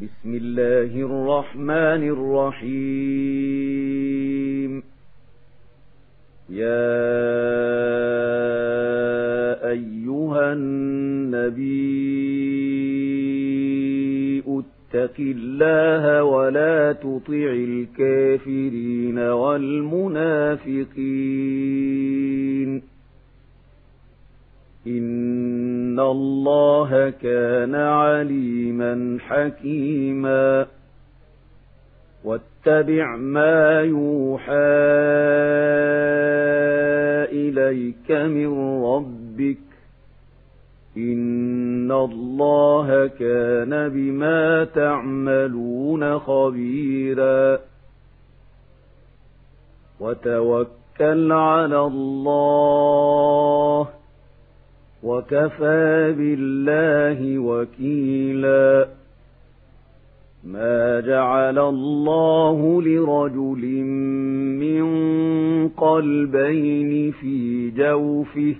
بسم الله الرحمن الرحيم. يا أيها النبي اتق الله ولا تطع الكافرين والمنافقين. إن الله كان عليما حكيما واتبع ما يوحى إليك من ربك إن الله كان بما تعملون خبيرا وتوكل على الله وكفى بالله وكيلا. ما جعل الله لرجل من قلبين في جوفه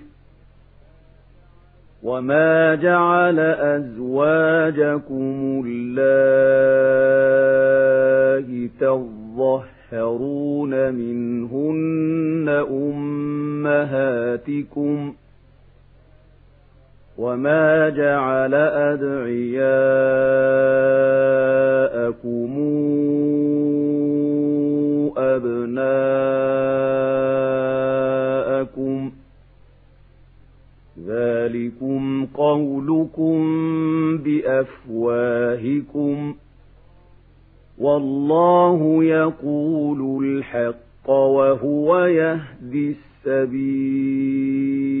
وما جعل أزواجكم الله تظهرون منهن أمهاتكم وما جعل أدعياءكم أبناءكم ذلكم قولكم بأفواهكم والله يقول الحق وهو يهدي السبيل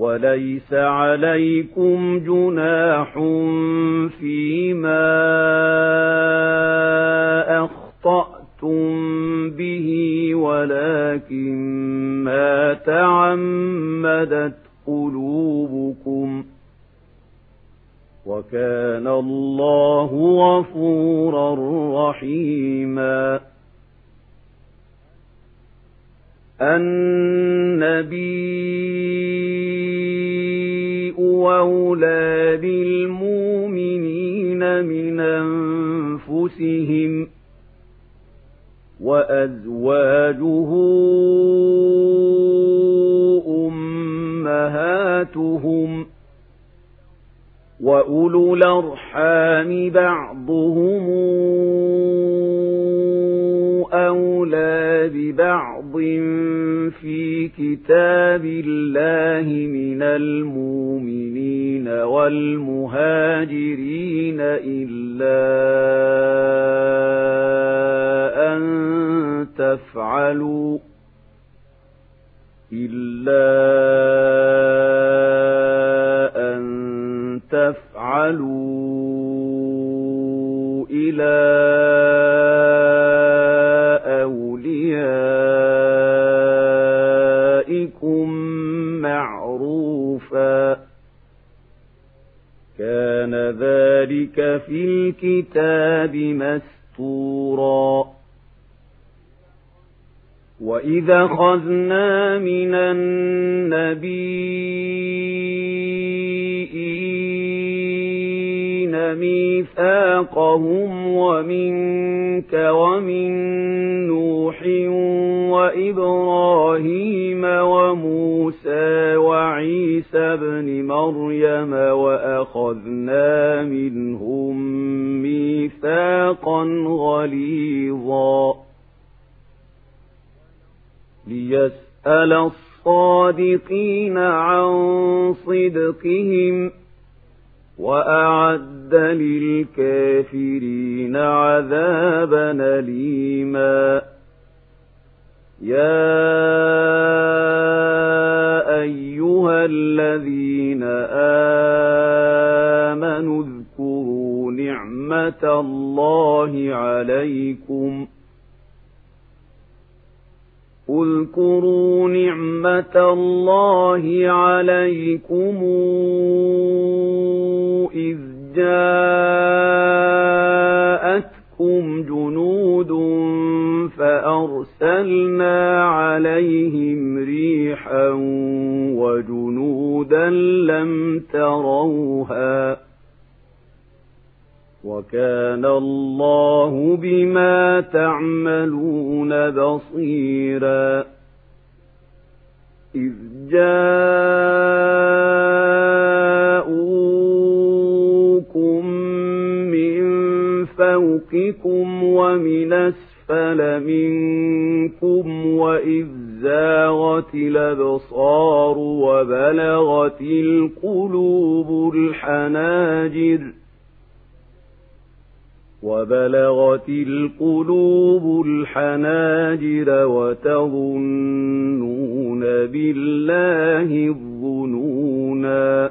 وليس عليكم جناح فيما أخطأتم به ولكن ما تعمدت قلوبكم. وكان الله غفورا رحيما. النبي أولى بالمؤمنين من أنفسهم وأزواجه أمهاتهم وأولو الأرحام بعضهم أولى ببعض في كتاب الله من المؤمنين والمهاجرين إلا أن تفعلوا إلا أن تفعلوا إلى ذلك في الكتاب مسطورا وإذا خذنا من النبيين ميثاقهم ومنك ومن نوح وإبراهيم وموسى وعيسى بن مريم وأخذنا منهم ميثاقا غليظا. ليسأل الصادقين عن صدقهم. وأعد للكافرين عذابا أليما. يا أيها الذين نعمة الله عليكم. اذكروا نعمة الله عليكم. إذ جاءتكم جنود فأرسلنا عليهم ريحا وجنودا لم تروها وكان الله بما تعملون بصيرا إذ جاءوكم فوقكم ومن أسفل منكم وإذ زاغت الأبصار وبلغت القلوب الحناجر وبلغت القلوب الحناجر وتظنون بالله الظنونا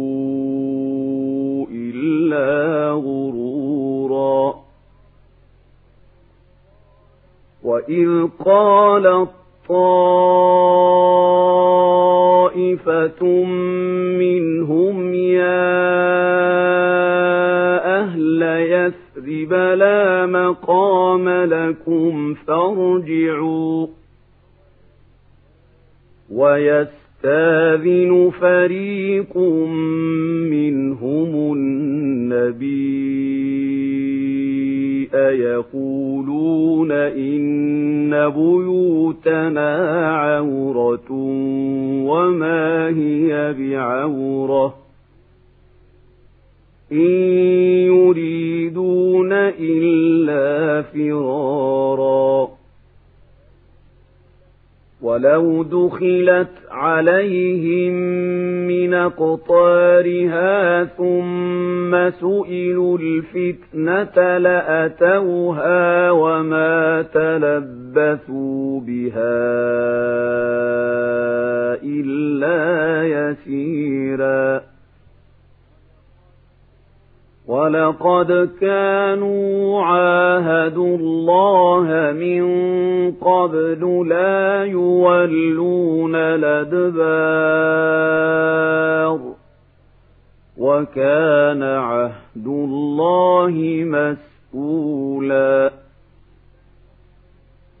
غرورا. وإذ قالت طائفة منهم يا أهل يثرب لا مقام لكم فارجعوا. ويستاذن فريق منهم النبي يقولون إن بيوتنا عورة وما هي بعورة إن يريدون إلا فرارا ولو دخلت عليهم من أقطارها ثم سئلوا الفتنة لأتوها وما تلبثوا بها إلا يسيرا ولقد كانوا عاهدوا الله من قبل لا يولون الأدبار وكان عهد الله مسؤولا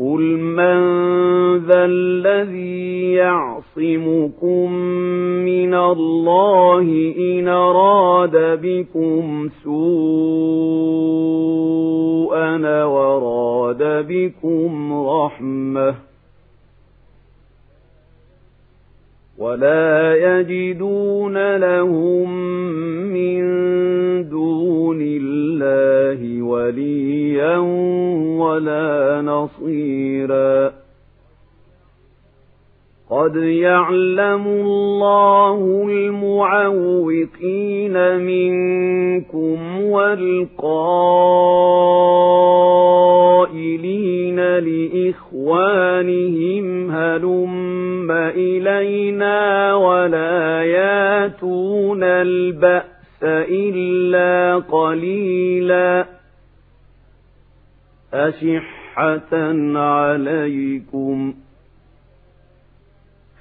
قل من ذا الذي يعصمكم من الله إن أراد بكم سوءا وراد بكم رحمة ولا يجدون لهم من دون الله وليا ولا نصيرا. قد يعلم الله المعوقين منكم والقائلين لإخوانهم هلم إلينا ولا ياتون البأس؟ إلا قليلا أشحة عليكم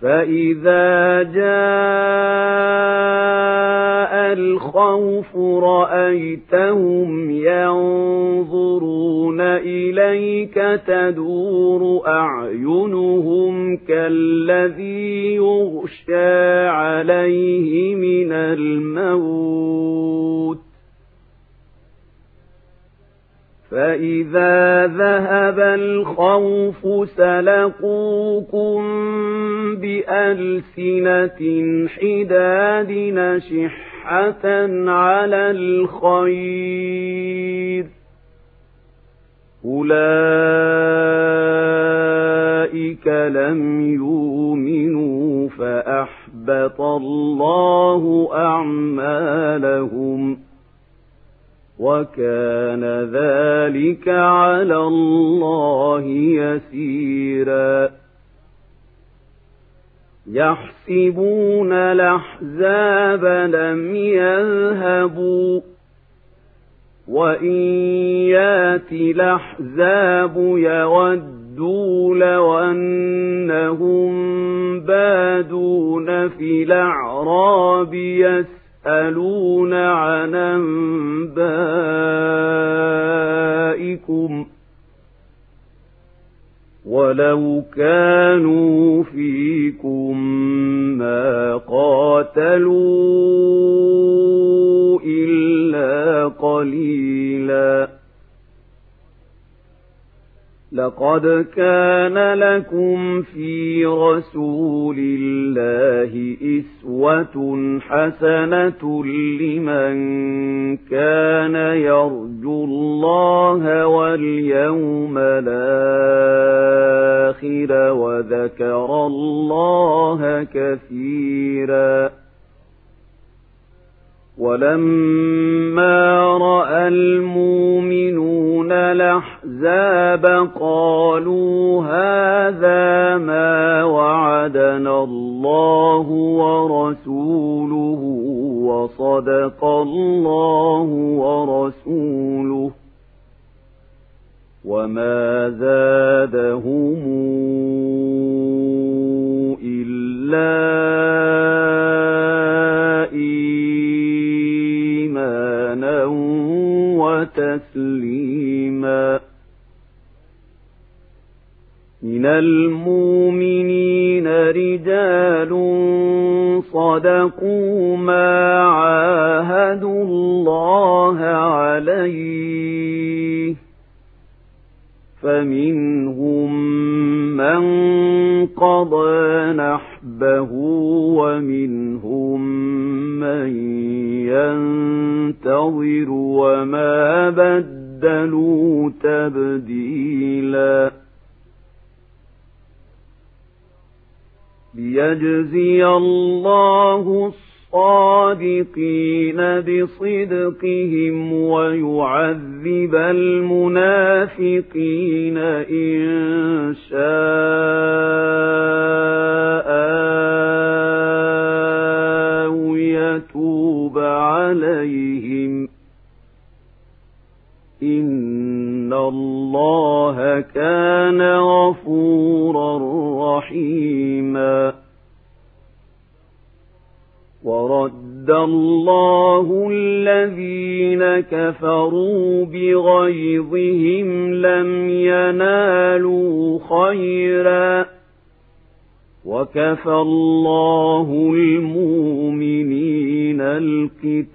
فإذا جاء الخوف رأيتهم ينظرون إليك تدور أعينهم كالذي يغشى عليه من الموت فإذا ذهب الخوف سلقوكم بألسنة حداد نشحة على الخير أولئك لم يؤمنوا فأحبط الله أعمالهم وكان ذلك على الله يسيرا. يحسبون الأحزاب لم يذهبوا وإن يأتي الأحزاب يودوا لو أنهم بادون في الأعراب يسألون عن أنبائكم ولو كانوا فيكم ما قاتلوا إلا قليلا لقد كان لكم في رسول الله إسوة حسنة لمن كان يرجو الله واليوم الآخر وذكر الله كثيرا ولما رأى المؤمنون الأحزاب قالوا هذا ما وعدنا الله ورسوله وصدق الله ورسوله وما زادهم المؤمنين رجال صدقوا كفروا بغيظهم لم ينالوا خيرا وكفى الله المؤمنين القتال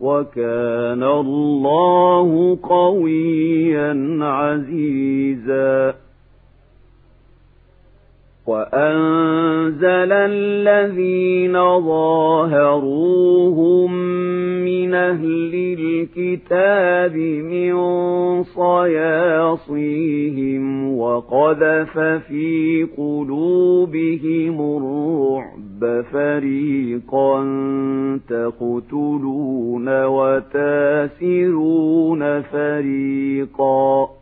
وكان الله قويا عزيزا وأنزل الذين ظاهروهم من أهل الكتاب من صياصيهم وقذف في قلوبهم الرعب فريقا تقتلون وتاسرون فريقا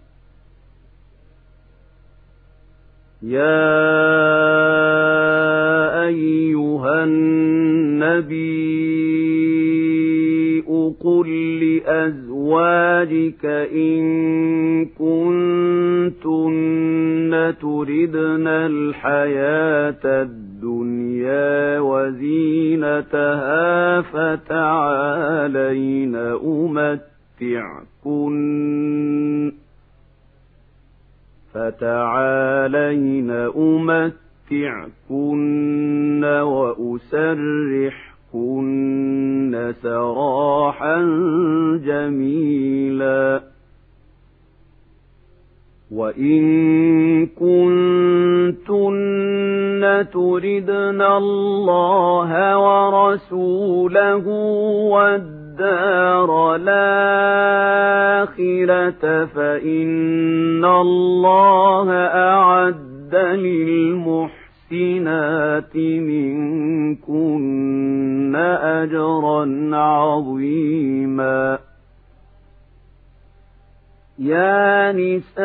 يا أيها النبي قل لأزواجك إن كنتن تردن الحياة الدنيا وزينتها فتعالين أمتعكن فتعالين أمتعكن وأسرحكن سراحا جميلا. وإن كنتن تردن الله ورسوله والدار الآخرة فإن الله أعد للمحسنات منكن أجرا عظيما. يا نساء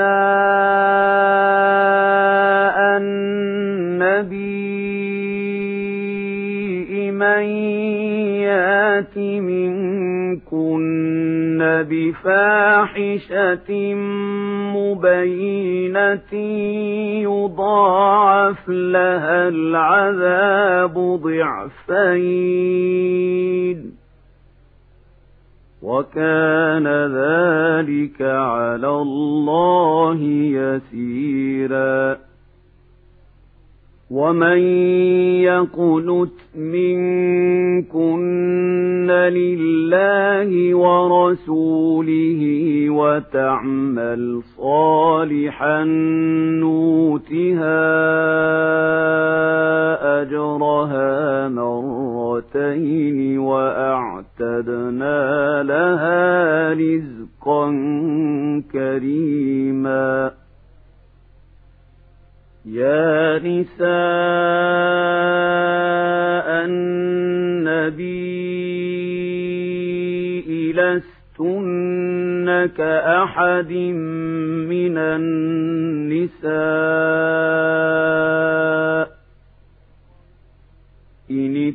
النبي من يات منكن بفاحشة مبينة يضاعف لها العذاب ضعفين وكان ذلك على الله يسيرا ومن يقنت منكن لله ورسوله وتعمل صالحا نوتها أجرها مرتين وأعتدنا لها رزقا كريما يا نساء النبي لستن كأحد من النساء. إن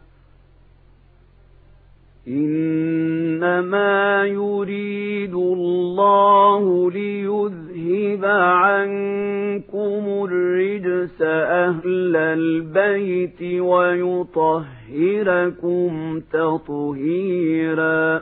إنما يريد الله ليذهب عنكم الرجس أهل البيت ويطهركم تطهيراً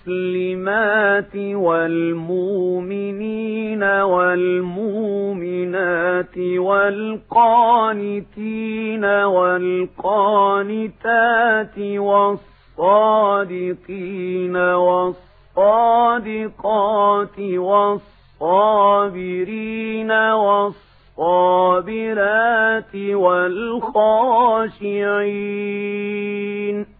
والمسلمات والمؤمنين والمؤمنات والقانتين والقانتات والصادقين والصادقات والصابرين والصابرات والخاشعين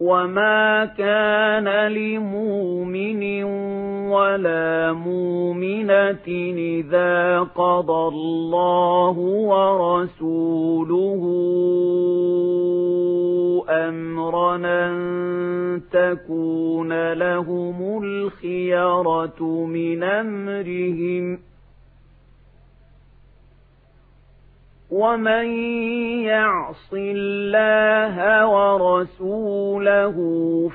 وما كان لمؤمن ولا مؤمنة إذا قضى الله ورسوله أمرا أن تكون لهم الخيرة من أمرهم ومن يعص الله ورسوله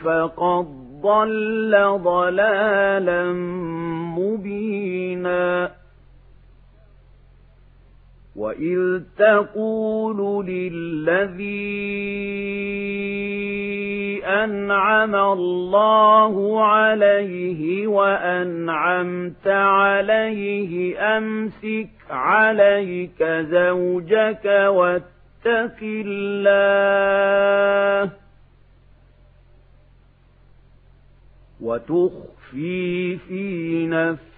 فقد ضل ضلالا مبينا وإذ تقول للذي أنعم الله عليه وأنعمت عليه أمسك عليك زوجك واتق الله وتخفي في نفسك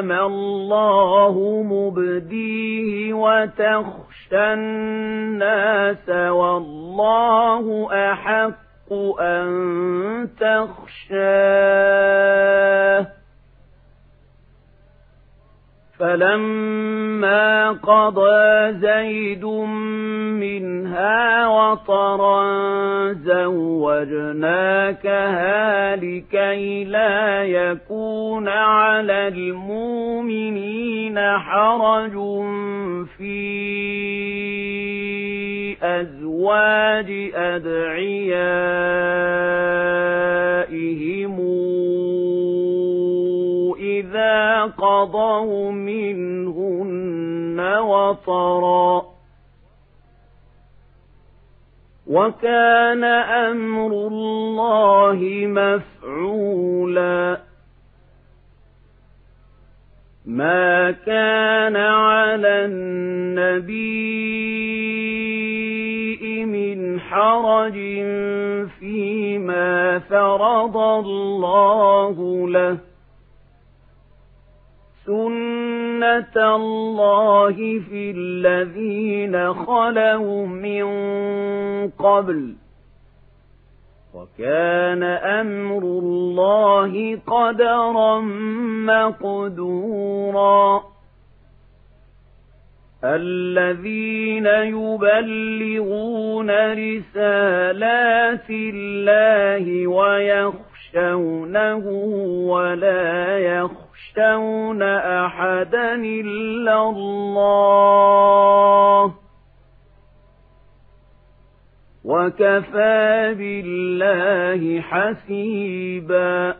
ما الله مبديه وتخشى الناس والله أحق أن تخشاه فلما قضى زيد منها وطرا زوجناكها لكي لا يكون على المؤمنين حرج في أزواج أدعيائهم إذا قضوا منهن وطرا وكان أمر الله مفعولا ما كان على النبي من حرج فيما فرض الله له سنة الله في الذين خلوا من قبل وكان أمر الله قدرا مقدورا الذين يبلغون رسالات الله ويخشونه ولا يخشونه يخشون أحدا إلا الله وكفى بالله حسيبا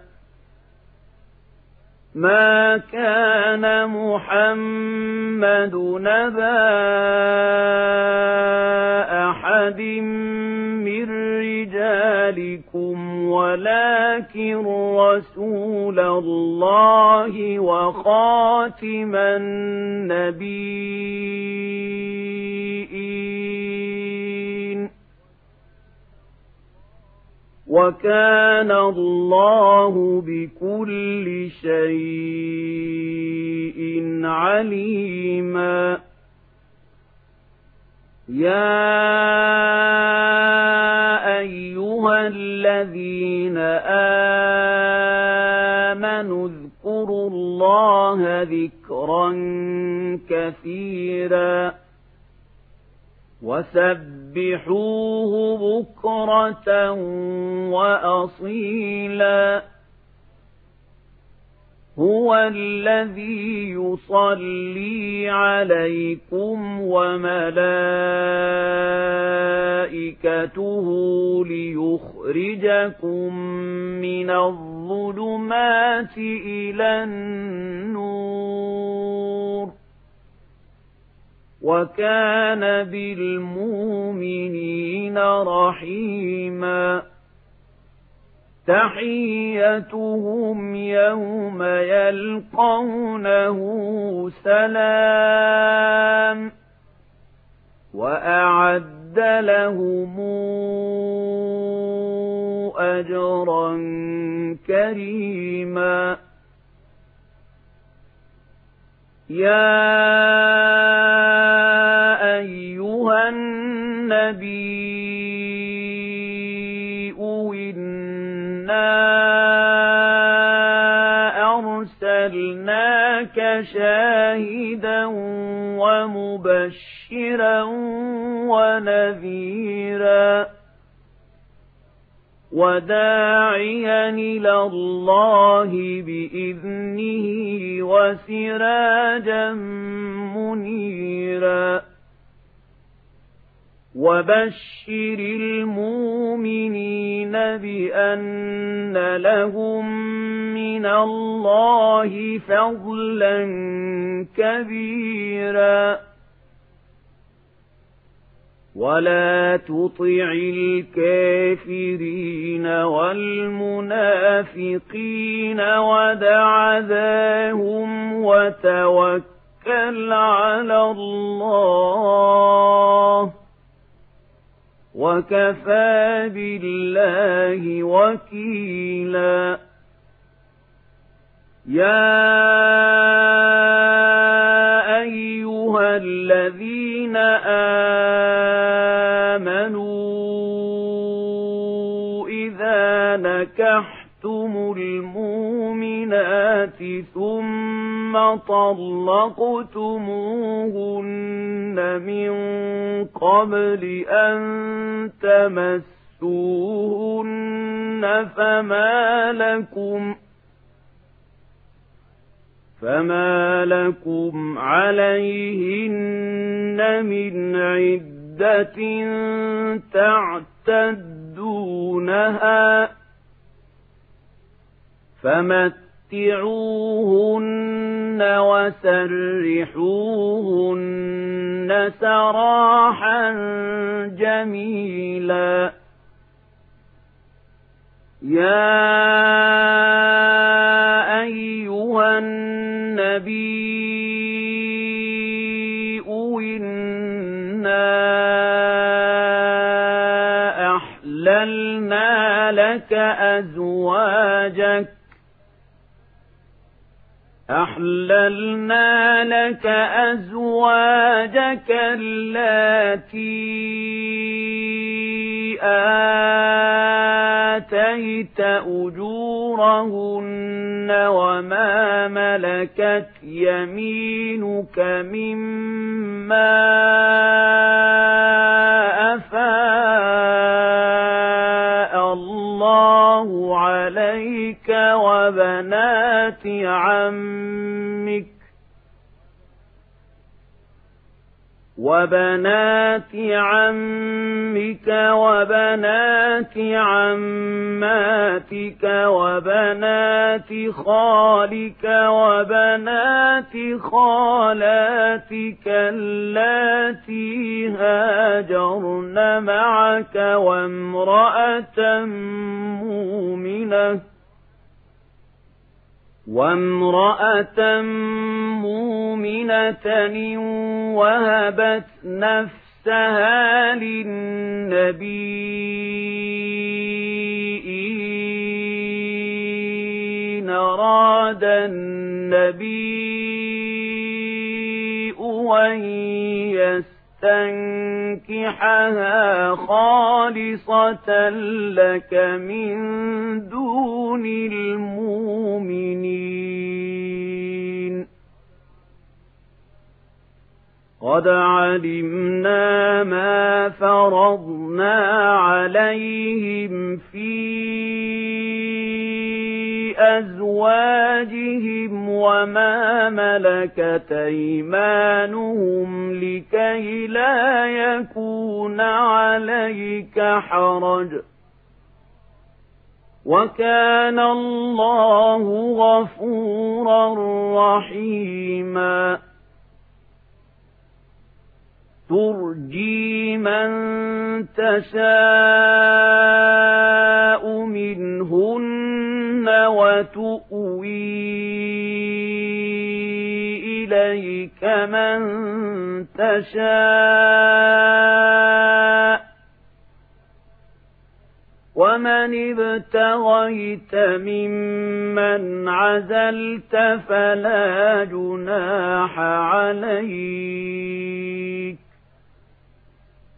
ما كان محمد نبا أحد من رجالكم ولكن رسول الله وخاتم النبيين. وكان الله بكل شيء عليما. يا أيها الذين آمنوا اذكروا الله ذكرا كثيرا وسبحوه بكرة وأصيلا هو الذي يصلي عليكم وملائكته ليخرجكم من الظلمات إلى النور وكان بالمؤمنين رحيما تحيتهم يوم يلقونه سلام وأعد لهم أجرا كريما يا أيها النبي أرسلناك شاهدا ومبشرا ونذيرا وداعيا إلى الله بإذنه وسراجا منيرا وبشر المؤمنين بأن لهم من الله فضلا كبيرا ولا تطع الكافرين والمنافقين ودع ذاهم وتوكل على الله وكفى بالله وكيلا. يا أيها الذين آمنوا إذا نكحتم المؤمنات ثم طلقتموهن من قبل أن تمسوهن فما لكم ۖ فما لكم عليهن من عدة تعتدونها فمتعوهن وسرحوهن سراحا جميلا. يا أيها النبي إنا أحللنا لك أزواجك أحللنا لك أزواجك التي آتيت أجورهن وما ملكت يمينك مما عليك وبنات عمك وبنات عمك وبنات عماتك وبنات خالك وبنات خالاتك اللاتي هاجرن معك وامرأة مؤمنة وامرأة مؤمنة وهبت نفسها للنبي إن أراد النبي أن يستنكحها خالصة لك من دون المؤمنين. قد علمنا ما فرضنا عليهم في أزواجهم وما ملكت أيمانهم لكي لا يكون عليك حرج وكان الله غفورا رحيما ترجي من تشاء منهن وتؤوي إليك من تشاء ومن ابتغيت ممن عزلت فلا جناح عليك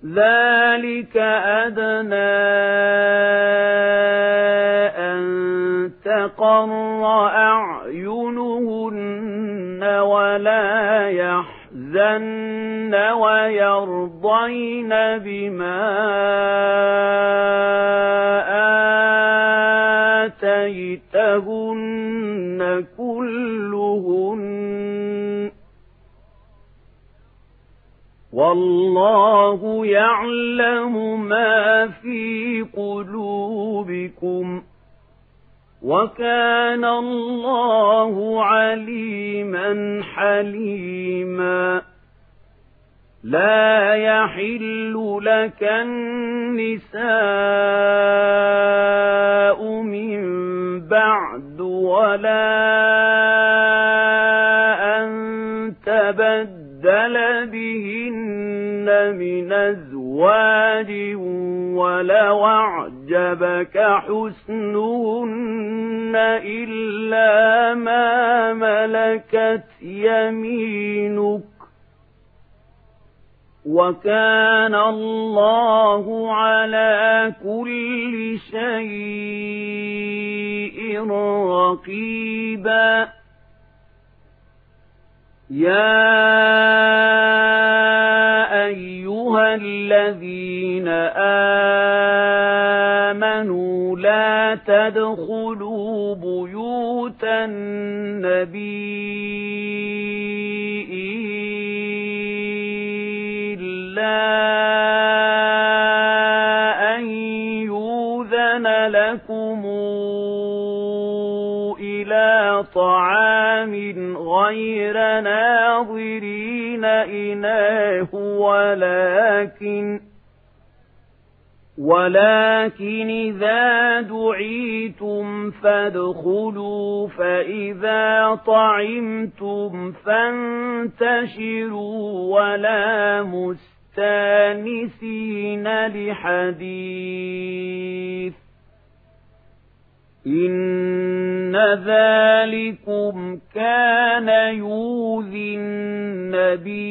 ذلك أدنى أن تقر أعينهن ولا يحزن ويرضين بما آتيتهن كلهن والله يعلم ما في قلوبكم وكان الله عليما حليما. لا يحل لك النساء من بعد ولا أن تبدل بهن من أزواج ولو أعجبك حسنهن إلا ما ملكت يمينك وكان الله على كل شيء رقيبا. يا أيها الذين آمنوا لا تدخلوا بيوت النبي إلا أن يوذن لكم إلى طعام غير ناظرين إناه ولكن ولكن إذا دعيتم فادخلوا فإذا طعمتم فانتشروا ولا مستانسين لحديث إن ذلكم كان يوذي النبي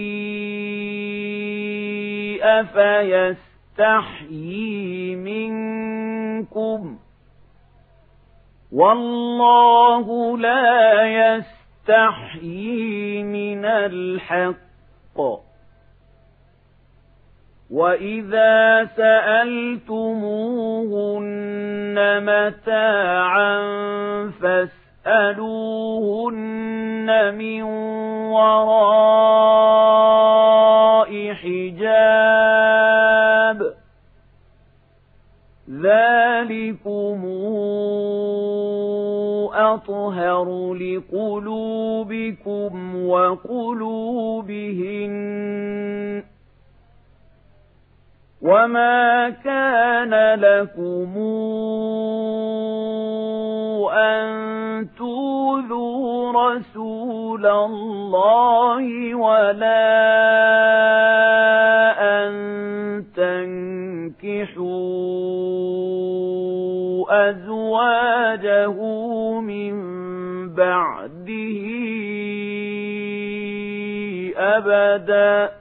أفيس يستحيي منكم والله لا يستحيي من الحق وإذا سألتموهن متاعا فاسألوهن من وراء حجاب ذلكم أطهر لقلوبكم وقلوبهن وما كان لكم أن توذوا رسول الله ولا أن تنكحوا أزواجه من بعده أبداً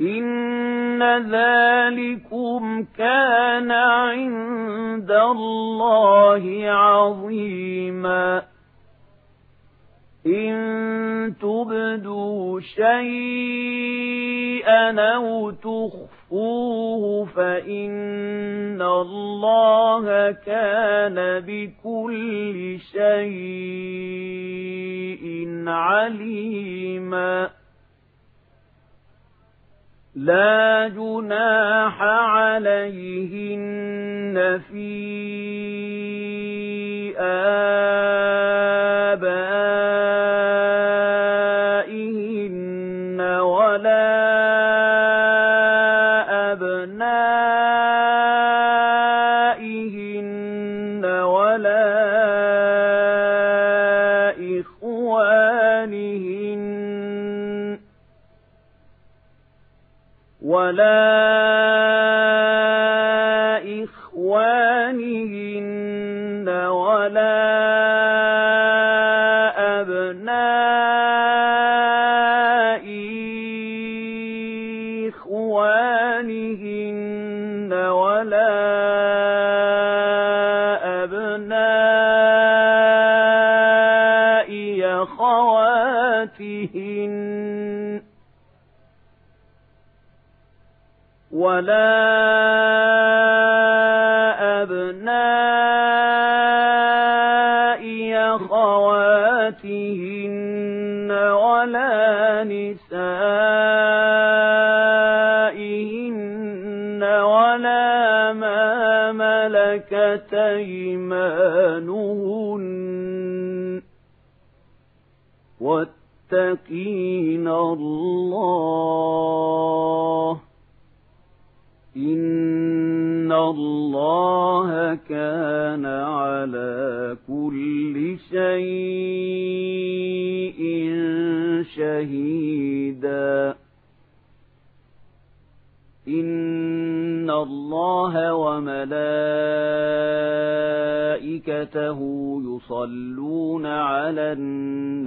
إن ذلكم كان عند الله عظيما إن تبدوا شيئا أو تخفوه فإن الله كان بكل شيء عليما لا جناح عليهن في آبائهن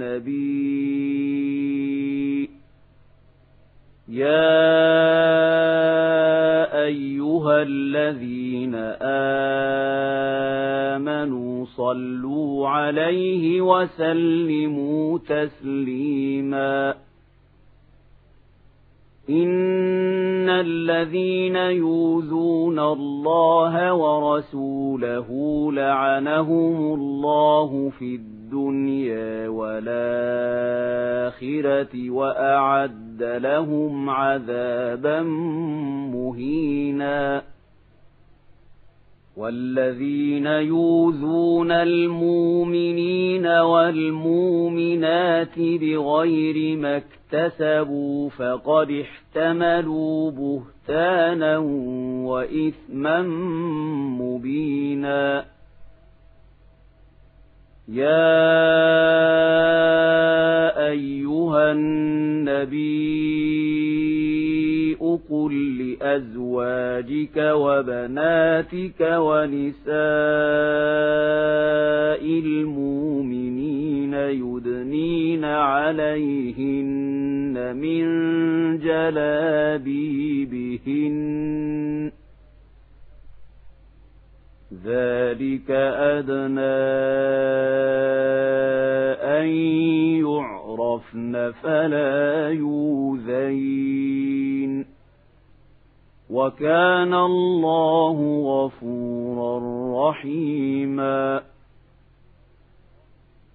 النبي. يا أيها الذين آمنوا صلوا عليه وسلموا تسليما. إن الذين يوذون الله ورسوله لعنهم الله في الدنيا والآخرة وأعد لهم عذابا مهينا. والذين يوذون المؤمنين والمؤمنات بغير ما اكتسبوا فقد احتملوا بهتانا وإثما مبينا. يا أيها النبي قل لأزواجك وبناتك ونساء المؤمنين يدنين عليهن من جلابيبهن ذلك أدنى أن يعرفن فلا يوذين وكان الله غفورا رحيما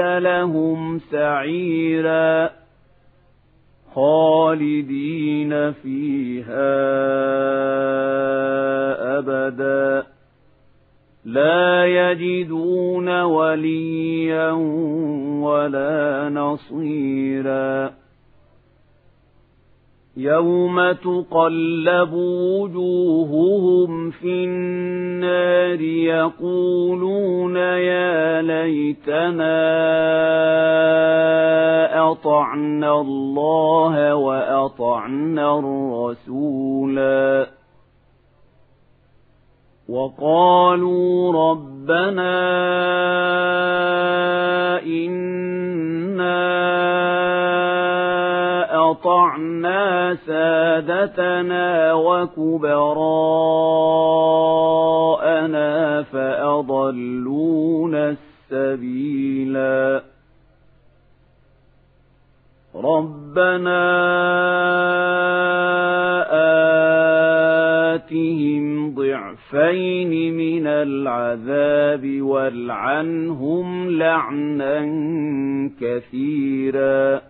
لهم سعيرا خالدين فيها أبدا. لا يجدون وليا ولا نصيرا. يوم تقلب وجوههم في النار يقولون يا ليتنا أطعنا الله وأطعنا الرسولا وقالوا ربنا إنا أطعنا سادتنا وكبراءنا فأضلونا السبيلا ربنا آتهم ضعفين من العذاب والعنهم لعنا كثيرا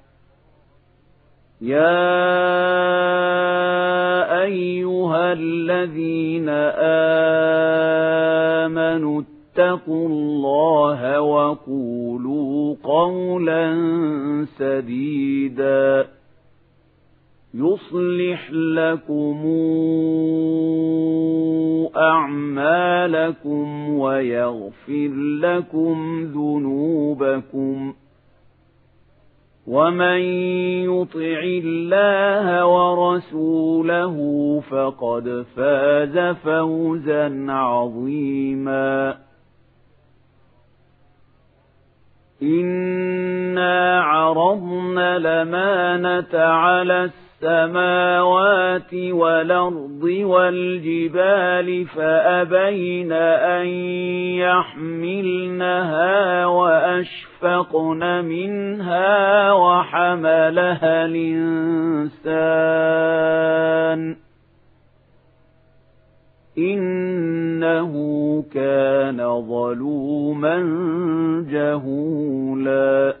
يا أيها الذين آمنوا اتقوا الله وقولوا قولا سديدا يصلح لكم أعمالكم ويغفر لكم ذنوبكم ومن يطع الله ورسوله فقد فاز فوزا عظيما إنا عرضنا لمانة على السماوات والأرض والجبال فأبين أن يحملنها وأشفقن منها وحملها الإنسان إنه كان ظلوما جهولا